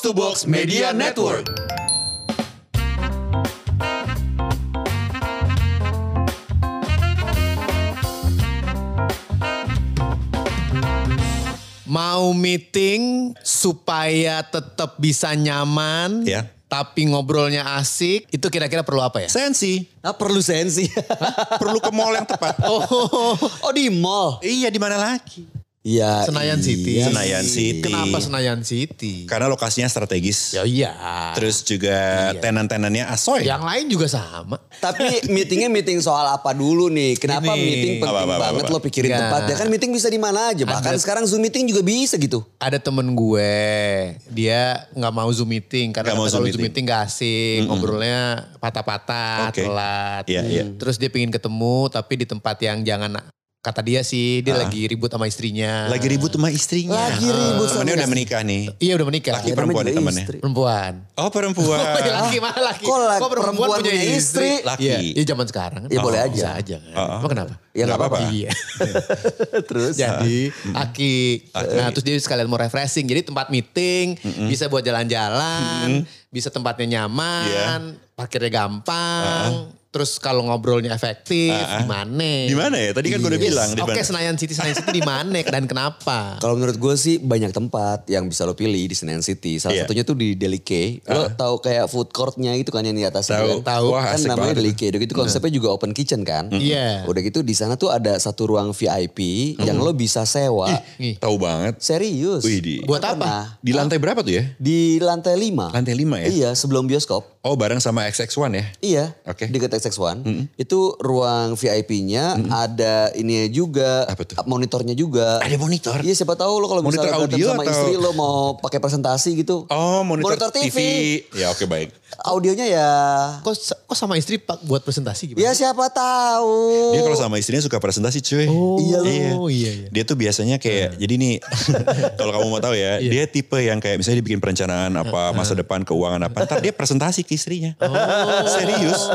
Box to Box Media Network. Mau meeting supaya tetap bisa nyaman, Ya. tapi ngobrolnya asik, itu kira-kira perlu apa ya? Sensi, Ah, perlu sensi. perlu ke mall yang tepat. Oh, oh di mall. Iya di mana lagi? Iya. Senayan City. iya Senayan. City. Kenapa Senayan City? Karena lokasinya strategis. Ya iya. Terus juga tenan-tenannya asoy. Yang lain juga sama. Tapi meetingnya meeting soal apa dulu nih? Kenapa Ini. meeting penting Apa, apa, apa, banget apa. lo pikirin Nggak. tempatnya? Kan meeting bisa di mana aja. Bahkan Ada. sekarang Zoom meeting juga bisa gitu. Ada temen gue, dia nggak mau zoom meeting karena mau Zoom kalau zoom meeting. meeting gak asik, ngobrolnya patah-patah, Oke. telat. Iya, iya. Terus dia pengen ketemu tapi di tempat yang jangan kata dia sih dia lagi ribut sama istrinya. Lagi ribut sama istrinya. Lagi ribut sama Temennya udah istri. menikah nih. Iya udah menikah. Laki Ya, perempuan temannya. istri. Perempuan. Oh perempuan. Oh, iya, laki mana laki? Kok laki- perempuan punya istri? Laki. Iya, iya zaman sekarang kan. Ya, boleh aja. Bisa aja kan. Oh, oh. Emang kenapa? Ya nggak apa-apa. Iya. Terus. Jadi Aki. Nah terus dia sekalian mau refreshing. Jadi tempat meeting bisa buat jalan-jalan. Bisa tempatnya nyaman. Parkirnya gampang. Terus kalau ngobrolnya efektif. Di mana? Di mana ya? Tadi kan gue udah Yes. bilang. di Oke mana. Senayan City. Senayan City di mana dan kenapa? Kalau menurut gue sih banyak tempat yang bisa lo pilih di Senayan City. Salah Iya. satunya tuh di Delicae. Lo tahu kayak food courtnya itu kan yang di atas Tahu. kan? Tahu. Wah, Kan namanya banget. Delicae. Udah gitu konsepnya juga open kitchen kan. Iya. Udah gitu di sana tuh ada satu ruang VIP yang lo bisa sewa. Nih. Tahu banget. Serius. Wih, di- Buat apa? Di lantai berapa tuh ya? Di lantai 5. Lantai lima ya? Iya, sebelum bioskop. Oh bareng sama XX1 ya? Iya, Oke. Di XX1. Itu ruang VIP-nya ada ini juga, Apa tuh? monitornya juga. Ada monitor? Iya, siapa tahu lo kalau Monitor misalnya audio sama atau- istri lo mau pakai presentasi gitu. Oh monitor, TV. Ya oke baik. Audionya ya Kok, kok sama istri pak buat presentasi gimana? ya siapa tahu. Dia kalau sama istrinya suka presentasi cuy. Iya loh. Oh iya iya. Dia tuh biasanya kayak jadi nih kalau kamu mau tahu ya, dia tipe yang kayak misalnya dia bikin perencanaan apa masa depan keuangan apa, ntar dia presentasi ke istrinya. Serius.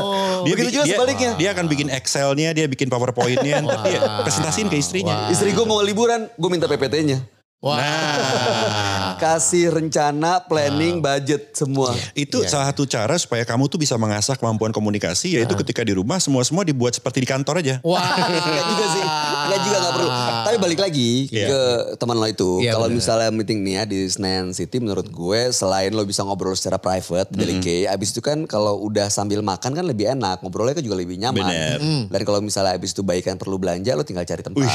Dia, Begitu juga dia, sebaliknya. Dia akan bikin Excel-nya, dia bikin PowerPoint-nya, ntar dia presentasiin ke istrinya. Istri gue mau liburan, gue minta PPT-nya. Wah. Nah, Kasih rencana, planning, budget semua. itu salah satu cara supaya kamu tuh bisa mengasah kemampuan komunikasi yaitu ketika di rumah semua-semua dibuat seperti di kantor aja. Wah. Enggak juga sih. Enggak juga enggak perlu. Tapi balik lagi Iya. ke teman lo itu. Iya, Kalau misalnya meeting nih ya di Senayan City menurut gue selain lo bisa ngobrol secara private, delicate, abis itu kan kalau udah sambil makan kan lebih enak. Ngobrolnya kan juga lebih nyaman. Bener. Dan kalau misalnya abis itu baikan perlu belanja lo tinggal cari tempat.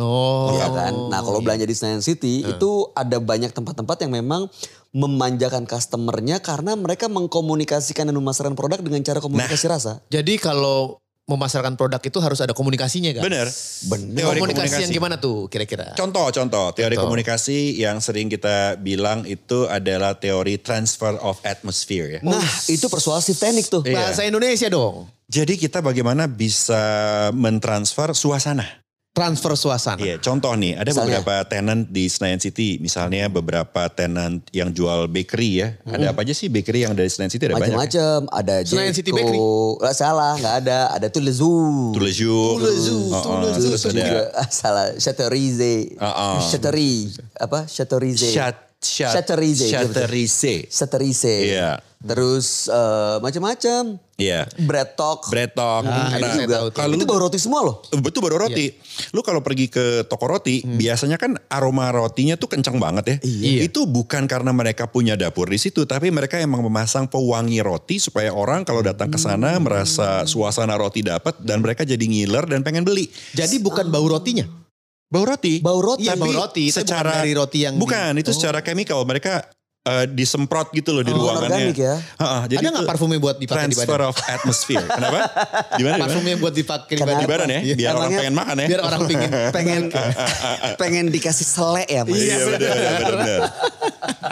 Oh. Iya kan. Nah kalau belanja di Senayan City itu ada banyak tempat-tempat yang memang memanjakan customernya karena mereka mengkomunikasikan dan memasarkan produk dengan cara komunikasi Nah. rasa. Jadi kalau memasarkan produk itu harus ada komunikasinya kan? Bener. Bener. Teori Komunikasi, yang gimana tuh kira-kira? Contoh-contoh teori Contoh. komunikasi yang sering kita bilang itu adalah teori transfer of atmosphere ya. Nah itu persuasif teknik tuh. Iya. Bahasa Indonesia dong. Jadi kita bagaimana bisa mentransfer suasana. Transfer suasana. Iya, contoh nih, ada Misalnya? beberapa tenant di Senayan City, misalnya beberapa tenant yang jual bakery ya. Ada apa aja sih bakery yang dari Senayan City ada banyak. ya? Macam-macam, ada Senayan City. Bakery. Nggak salah, nggak ada. Ada Tulezu. Tulezu. Tulezu, Oh, oh, Tulezu Terus ada Juga, ah, salah. Oh, oh. Chateaurie. Apa? Chateaurise. Chat, chat, Chateaurise. iya. Chateaurise. Iya. Terus eh, macam-macam. Iya. Bread talk. Bread talk. Ah, Itu itu juga. Kalau itu lu- baru roti semua loh. Betul baru roti. Lu kalau pergi ke toko roti, biasanya kan aroma rotinya tuh kencang banget ya. Iya. Itu bukan karena mereka punya dapur di situ, tapi mereka emang memasang pewangi roti supaya orang kalau datang ke sana merasa suasana roti dapat dan mereka jadi ngiler dan pengen beli. Jadi bukan bau rotinya. Bau roti. Bau roti. Iya, Tapi bau roti. Secara bukan dari roti yang di- bukan itu Oh. secara chemical mereka eh, disemprot gitu loh di Bukan ruangannya. ya. Ha-ha, jadi Ada nggak parfumnya buat dipakai di transfer badan? of atmosphere. Kenapa? Di mana? di mana? Parfumnya buat dipakai di badan. Di badan ya, Iya. biar orang Emangnya- pengen makan ya. Biar orang pingin. Pengen pengen dikasih selek ya mas. Iya benar benar.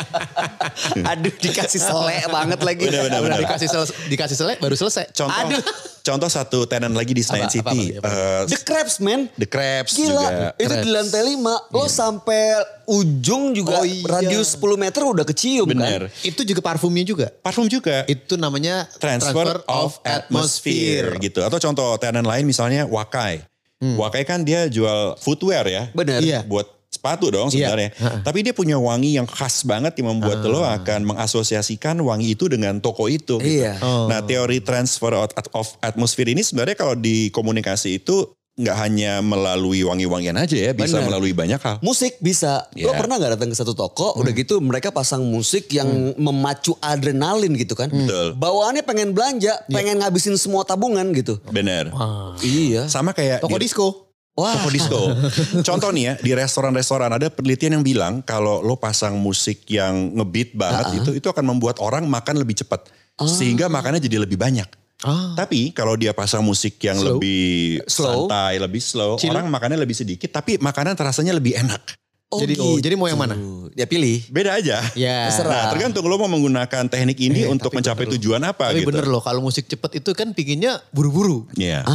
Aduh dikasih selek banget lagi. Benar, benar, dikasih sel dikasih selek baru selesai. Contoh Aduh. Contoh satu tenan lagi di Senayan Apa, apa, City. apa, apa? Eh, The Crabs man. The Crabs Gila, juga. itu di lantai 5. Lo sampai ujung juga Oh iya. radius 10 meter udah kecium Bener. kan. Itu juga parfumnya juga. Parfum juga. Itu namanya transfer, of atmosphere gitu. Atau contoh tenan lain misalnya Wakai. Wakai kan dia jual footwear ya. Bener. Iya. Buat sepatu dong Iya. sebenarnya. Tapi dia punya wangi yang khas banget yang membuat lo akan mengasosiasikan wangi itu dengan toko itu. gitu. Iya. Nah teori transfer of atmosphere ini sebenarnya kalau di komunikasi itu nggak hanya melalui wangi-wangian aja ya, bisa Benar. melalui banyak hal. Musik bisa. Lo Iya. pernah nggak datang ke satu toko, udah gitu mereka pasang musik yang memacu adrenalin gitu kan. Betul. Bawaannya pengen belanja, pengen ngabisin semua tabungan gitu. Bener. Iya. Sama kayak Toko di- disco. Wah. Toko disco. Contoh nih ya, di restoran-restoran ada penelitian yang bilang kalau lo pasang musik yang ngebeat banget itu, itu akan membuat orang makan lebih cepat. Sehingga makannya jadi lebih banyak. Ah. Tapi kalau dia pasang musik yang Slow. lebih Slow. santai, lebih slow, Chill. orang makannya lebih sedikit, tapi makanan terasanya lebih enak. Jadi- oh, jadi mau yang mana? Ya pilih. Beda aja. Ya. Nah, tergantung lo mau menggunakan teknik ini untuk tapi mencapai bener loh. tujuan apa Tapi gitu. bener loh kalau musik cepet itu kan pinginnya buru-buru. Iya.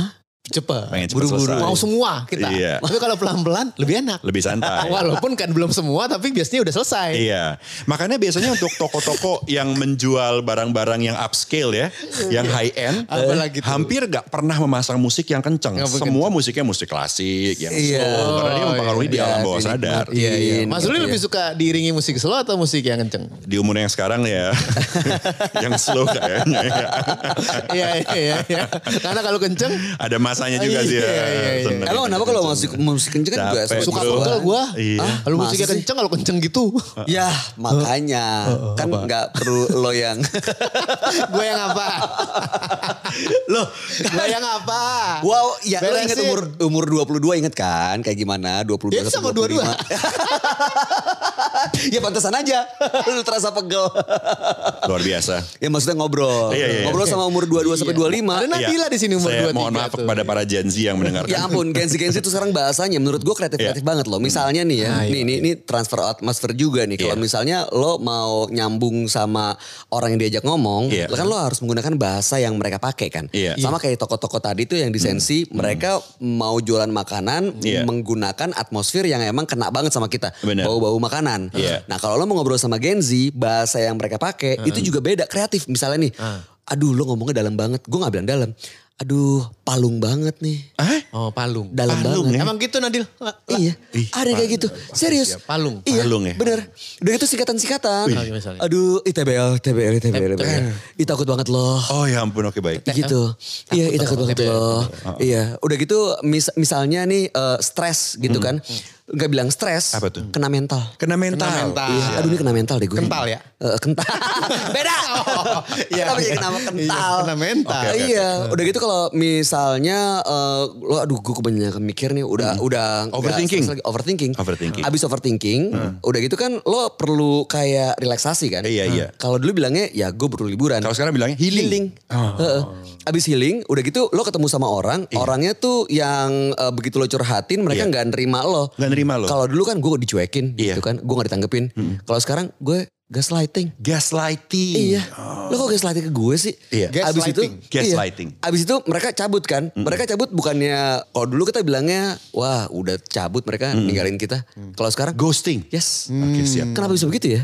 Cepet. Pengen cepet Buru-buru. Mau semua kita. Iya. Tapi kalau pelan-pelan lebih enak. Lebih santai. Walaupun kan belum semua tapi biasanya udah selesai. Iya, makanya biasanya untuk toko-toko yang menjual barang-barang yang upscale ya, yang high end, Apalagi tuh. hampir gak pernah memasang musik yang kenceng. Kenceng. Semua musiknya musik klasik, yang Iya. slow, karena dia mempengaruhi di iya. alam bawah Iya, sadar. dinikmati. Iya, iya. Gitu Mas Ruli ya. lebih suka diiringi musik slow atau musik yang kenceng? Di umur yang sekarang ya, yang slow kayaknya. ya. iya, iya, iya, iya. Karena kalau kenceng Ada masanya juga sih ya. Iya, iya, iya. Seneng. Emang kenapa kalau musik musik kenceng kan juga suka pegel gue. Iya. Kalau musiknya kenceng, kalau kenceng gitu. Ya makanya kan nggak perlu lo yang gue yang apa? lo gue yang apa? Wow, ya lo Beresin. umur umur 22 inget kan kayak gimana? 22 Ya, sama sampai 25. 22. ya pantesan aja lu terasa pegel. Luar biasa. ya maksudnya ngobrol. Iya, iya, iya. Ngobrol sama umur 22 sampai 25. Ada Nabila di sini umur Iya. Saya 23 mohon maaf tuh. kepada para Gen Z yang mendengarkan. Ya ampun, Gen Z Gen Z itu sekarang bahasanya menurut gue kreatif-kreatif banget loh. Misalnya nih ya, Ah, nih, nih, nih transfer atmosfer juga nih. Kalau Iya. misalnya lo mau nyambung sama orang yang diajak ngomong, Iya. lo kan lo harus menggunakan bahasa yang mereka pakai kan. Iya. Sama kayak toko-toko tadi tuh yang di Sensi, mereka mau jualan makanan Iya. menggunakan atmosfer yang emang kena banget sama kita. Bau-bau makanan. Iya. Nah kalau lo mau ngobrol sama Gen Z, bahasa yang mereka pakai itu juga beda, kreatif. Misalnya nih, aduh lo ngomongnya dalam banget. Gue gak bilang dalam. Aduh palung banget nih. Hah? Oh, palung. Dalam Palung banget. ya? Emang gitu Nadil? Lah, lah. Iya, Ih, ada yang kayak gitu. Serius. Ya, palung. Iya, Palung ya? bener. Udah gitu singkatan-singkatan. Oh, misalnya. Aduh, ITBL, TBL, TBL, TBL. Ih takut banget loh. Oh ya ampun, oke baik. Gitu. Iya, ih takut banget loh. Iya, udah gitu mis- misalnya nih eh, stres gitu kan. Gak bilang stres. Apa tuh? Kena mental. Kena mental. Kena mental. Iya, aduh ini kena mental deh gue. Kental ya? Eh, kental. Beda. iya. Kenapa jadi kenapa kental? Iya, kena mental. Iya, udah gitu kalau misalnya eh, lo aduh gue kebanyakan mikir nih udah udah nggak Overthinking. lagi, overthinking. Overthinking. Abis overthinking, udah gitu kan lo perlu kayak relaksasi kan? Iya, iya. Kalau dulu bilangnya ya gue perlu liburan. Kalau sekarang bilangnya healing. healing. Heeh. Abis healing, udah gitu lo ketemu sama orang, orangnya tuh yang eh, begitu lo curhatin mereka Iya. nggak nerima lo. Nggak nerima lo. Kalau dulu kan gue dicuekin Iya. gitu kan, gue nggak ditanggepin. Kalau sekarang gue gaslighting. Gaslighting. Iya. Lo kok gaslighting ke gue sih? Iya. Abis itu, Gaslighting. Iya. Abis itu mereka cabut kan. Mereka cabut bukannya, kalau dulu kita bilangnya, wah udah cabut mereka ninggalin kita. Kalau sekarang, Ghosting. yes. Oke siap. Kenapa bisa begitu ya?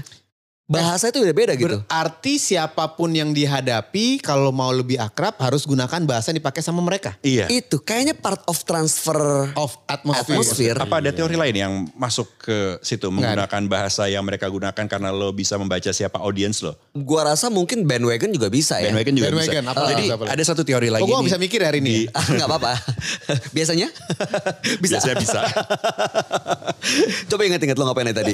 Bahasa itu udah beda gitu. Berarti siapa pun yang dihadapi kalau mau lebih akrab harus gunakan bahasa yang dipakai sama mereka. Iya. Itu kayaknya part of transfer Of atmosphere. atmosphere. Apa ada teori lain yang masuk ke situ menggunakan bahasa yang mereka gunakan karena lo bisa membaca siapa audiens lo? Gua rasa mungkin bandwagon juga bisa ya. Bandwagon juga Bandwagon, bisa. apa Jadi apa ada satu teori lagi Oh, gue nih. bisa mikir hari ini. Di- Ah, nggak apa-apa. Biasanya? bisa. Biasanya bisa. Coba ingat-ingat lo ngapain tadi.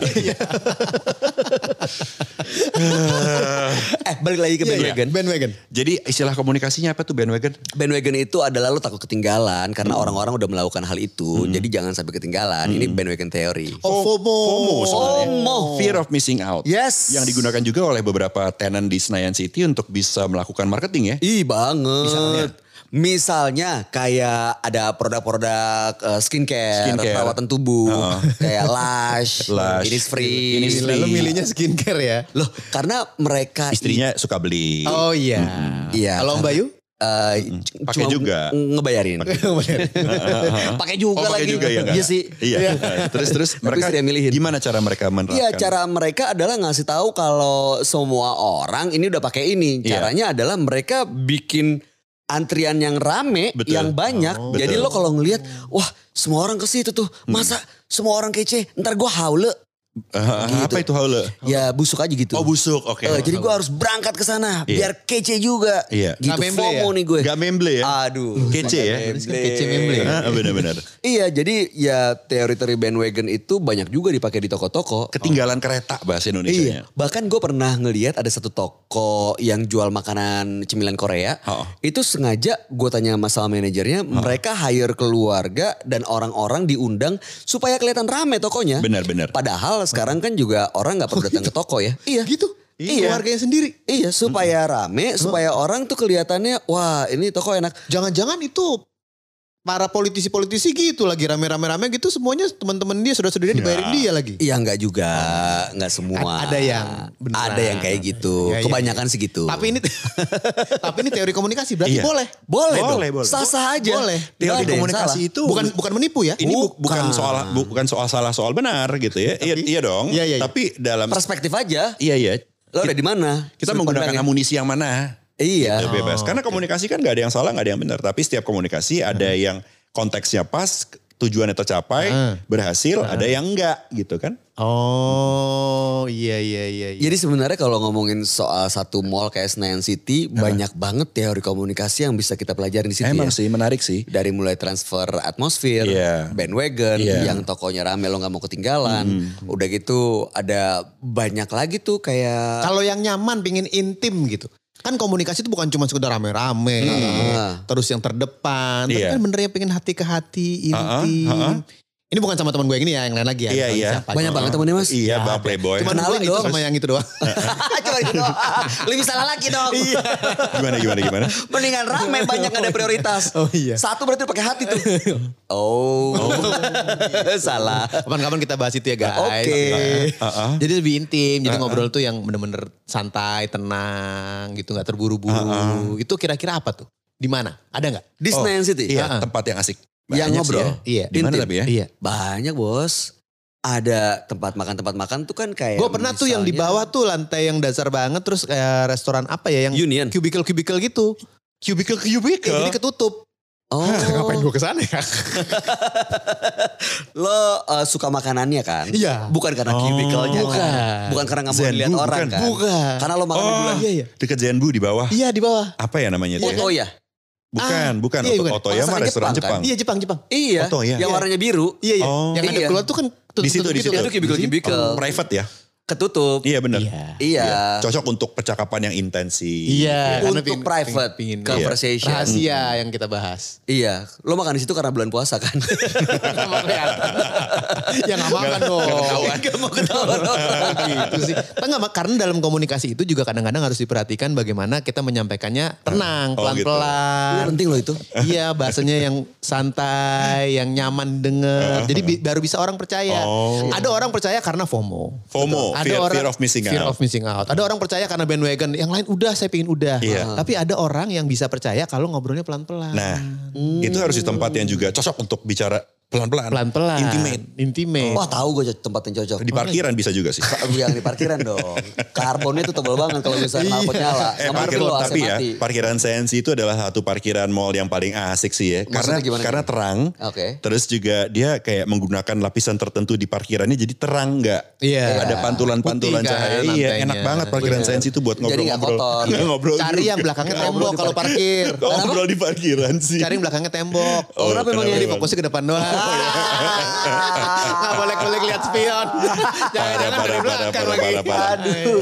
eh balik lagi ke Iya, iya. bandwagon. Bandwagon. Jadi istilah komunikasinya apa tuh bandwagon? Bandwagon itu adalah lo takut ketinggalan karena orang-orang udah melakukan hal itu. Jadi jangan sampai ketinggalan. Ini bandwagon teori. Oh, FOMO. FOMO sebenarnya. FOMO. Fear of missing out. Yes. Yang digunakan juga oleh beberapa tenant di Senayan City untuk bisa melakukan marketing ya. Ih banget. Misalnya? Misalnya kayak ada produk-produk eh, skincare, Skincare. perawatan tubuh, Heeh. kayak Lush, Lush. Innisfree. Innisfree. Lalu milihnya skincare ya. Loh, karena mereka Istrinya suka beli. Oh iya. Iya. Kalau Om Bayu? eh, Pakai cuma juga. ngebayarin. Pakai juga Oh pakai lagi. juga ya? Iya sih. Iya. terus terus Tapi mereka milihin. gimana cara mereka menerapkan? Iya, cara mereka adalah ngasih tahu kalau semua orang ini udah pakai ini. Iya. Caranya adalah mereka bikin antrian yang rame, Betul. yang banyak. Oh. Jadi Betul. lo kalau ngelihat, wah semua orang ke situ tuh. Masa semua orang kece, ntar gue haule. Ah, Apa itu haule? Ya busuk aja gitu. Oh busuk, oke. Eh, jadi gue harus berangkat ke sana Iya. biar kece juga. Iya. Gitu Nggak memble FOMO nih gue. Gak memble ya? Aduh. Kece ya? memble. Kece memble. Ah, Benar-benar. Iya, jadi ya teori-teori bandwagon itu banyak juga dipakai di toko-toko. Ketinggalan kereta bahasa Indonesia. Iya, bahkan gue pernah ngelihat ada satu toko yang jual makanan cemilan Korea. Oh. Itu sengaja gue tanya sama sama manajernya, mereka hire keluarga dan orang-orang diundang supaya kelihatan rame tokonya. Benar-benar. Padahal sekarang kan juga orang nggak perlu datang ke toko ya. Iya. Gitu. Iya. Keluarganya sendiri. Iya, supaya rame, supaya orang tuh kelihatannya, wah ini toko enak. Jangan-jangan itu para politisi-politisi gitu lagi rame-rame-rame gitu semuanya teman-teman dia saudara-saudara dia dibayarin dia lagi. Iya nggak juga, nggak semua. A- ada yang beneran. ada yang kayak gitu. Iya, Kebanyakan sih gitu. Tapi ini tapi ini teori komunikasi berarti Iya. boleh. boleh, Boleh, dong. boleh. Sah-sah aja. Boleh. Teori komunikasi salah. itu Bukan bukan menipu ya. ini bu- bukan Bukan. soal bu- bukan soal salah soal benar gitu ya. Iya, iya dong. Iya, iya, iya. Tapi dalam perspektif aja. iya iya Lo ada di mana? kita menggunakan pandangnya. amunisi yang mana? Iya. Itu bebas. Karena komunikasi kan gak ada yang salah, gak ada yang benar. Tapi setiap komunikasi ada yang konteksnya pas, tujuannya tercapai, Hmm. berhasil, ada yang enggak gitu kan. Oh, iya iya iya iya. Jadi sebenarnya kalau ngomongin soal satu mall kayak Senayan City, banyak banget teori komunikasi yang bisa kita pelajari di situ Emang ya. sih menarik sih. Dari mulai transfer atmosfer, Iya. bandwagon, Iya. yang tokonya rame lo nggak mau ketinggalan. Udah gitu ada banyak lagi tuh kayak Kalau yang nyaman pingin intim gitu. Kan komunikasi itu bukan cuma sekedar rame-rame. Terus yang terdepan. Tapi Iya. kan bener yang pengen hati ke hati, intim. ha-ha. Ini bukan sama teman gue yang ini ya, yang lain lagi ya. Iya, iya. siapa. banyak banget temennya mas. Iya, Nggak bang playboy. Cuma Kenalin dua itu dong. sama yang itu doang. Coba gitu doang. Lebih salah lagi dong. gimana gimana gimana? Mendingan rame banyak ada prioritas. Oh, iya. Satu berarti pakai hati tuh. Oh. Salah. Kapan-kapan kita bahas itu ya guys. Oke. Uh-uh. Jadi lebih intim. Jadi ngobrol tuh yang bener-bener santai, tenang gitu. Gak terburu-buru. Itu kira-kira apa tuh? Di mana? Ada nggak? Di Senayan City. Iya, Ha-ha. tempat yang asik. Yang Banyak ngobrol. sih ya. Iya. Di mana tapi ya? Iya. Banyak bos. Ada tempat makan tempat makan tuh kan kayak. Gue pernah tuh yang di bawah tuh lantai yang dasar banget terus kayak restoran apa ya yang Union. cubicle-cubicle gitu. Cubicle cubicle. jadi ketutup. Oh. Ngapain gue ke sana ya? Lo uh, suka makanannya kan? Iya. Bukan karena cubicle-nya Bukan. kan? Bukan karena nggak mau dilihat orang bukan. kan? Bukan. Karena lo makan Oh, duluan. Iya, iya. Deket Zenbu di bawah. Iya di bawah. Apa ya namanya itu? Foto ya? ya? Bukan, Ah, bukan. iya, Oto- bukan. Otoya mah Masakan restoran Jepang, Jepang. kan? Iya Jepang Jepang. Iya. Foto ya? Yang Iya. warnanya biru. Iya iya. Oh. yang ada Iya. keluar tuh kan Di situ, di gitu situ. kan. Itu cubicle-cubicle. Private ya? Ketutup. Iya benar. Iya. Iya. Cocok untuk percakapan yang intensif. Iya. karena Untuk pingin- private pingin- pingin- conversation. Rahasia yang kita bahas. Iya. Lo makan di situ karena bulan puasa kan? Ya gak makan dong. Gak mau ketahuan gitu sih. Tapi nggak, karena dalam komunikasi itu juga kadang-kadang harus diperhatikan bagaimana kita menyampaikannya tenang, Oh, gitu. pelan-pelan. Penting lo itu. Iya bahasanya yang santai, yang nyaman denger. Jadi bi- baru bisa orang percaya. Oh. Ada orang percaya karena FOMO. FOMO, Ada fear- orang fear of missing fear out. of missing out. Ada orang percaya karena bandwagon. Yang lain udah saya pingin udah. Iya. Tapi ada orang yang bisa percaya kalau ngobrolnya pelan-pelan. Nah, itu harus di tempat yang juga cocok untuk bicara pelan-pelan. pelan-pelan. Intimate. Intimate. Wah tahu gue tempat yang cocok. Di parkiran bisa juga sih. Yang di parkiran dong. Karbonnya tuh tebal banget kalau misalnya knalpot nyala. Eh, parkir, lo tapi ya, mati. parkiran Sensi itu adalah satu parkiran mall yang paling asik sih ya. Karena Maksudnya gimana karena nih? terang. Oke. Terus juga dia kayak menggunakan lapisan tertentu di parkirannya jadi terang nggak? Iya. Ada pantulan-pantulan Putih kan cahaya. Iya, enak banget parkiran Bener. Sensi itu buat Jadi nggak ngobrol-ngobrol. kotor. Nggak ngobrol Cari yang belakangnya tembok kalau parkir. Ngobrol di parkiran sih? Cari yang belakangnya tembok. Oh, kenapa emang Jadi emang? fokusnya ke depan doang. Nggak boleh boleh lihat spion. Jangan-jangan dari belakang lagi. Aduh.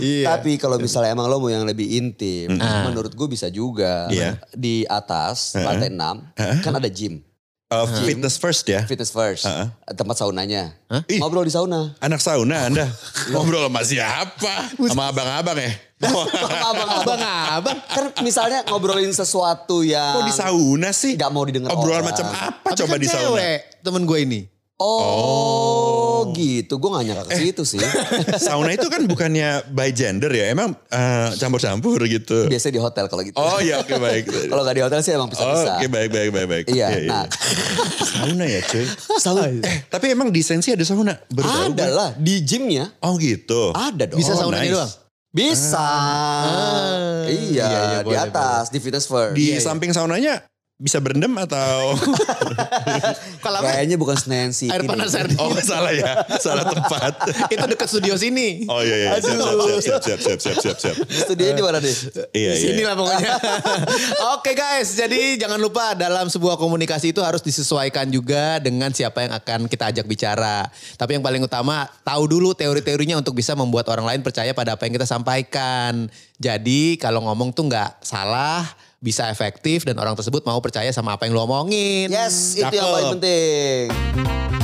Iya. Tapi kalau misalnya emang lo mau yang lebih intim, menurut gue bisa juga. Iya. Di atas lantai 6 kan ada gym. Uh, fitness first ya. Fitness first. Heeh. Tempat saunanya. Ih. Ngobrol di sauna. Anak sauna Anda. Ngobrol sama siapa? Sama abang-abang ya? Abang-abang. Abang. Kan misalnya ngobrolin sesuatu yang Kok di sauna sih? nggak mau didengar Obrolan orang. macam apa Tapi coba kan di sauna? cewek temen gue ini. Oh, gitu. Gue gak nyangka ke situ sih. Sauna itu kan bukannya by gender ya, emang eh, campur-campur gitu. Biasanya di hotel kalau gitu. Oh iya oke baik. Kalau gak di hotel sih emang Oh bisa-bisa. oke baik baik baik baik. Iya, nah Sauna ya cuy. sauna. Eh tapi emang di Sensi ada sauna? Baru ada lah di gymnya Oh gitu. ada dong. Bisa Oh, saunanya nice. doang. Bisa. iya, iya, iya, di boleh, atas, di fitness first. Di samping saunanya bisa berendam atau? Kalau kayaknya bukan Nancy air panas air dingin. oh salah ya. Salah tempat. Itu dekat studio sini. Oh iya iya. Siap siap siap siap siap siap siap studionya di mana deh iya di iya. sini lah pokoknya. Oke guys. Jadi jangan lupa dalam sebuah komunikasi itu harus disesuaikan juga dengan siapa yang akan kita ajak bicara. Tapi yang paling utama tahu dulu teori-teorinya untuk bisa membuat orang lain percaya pada apa yang kita sampaikan. Jadi kalau ngomong tuh nggak salah bisa efektif dan orang tersebut mau percaya sama apa yang lo omongin. Yes, itu yang paling penting.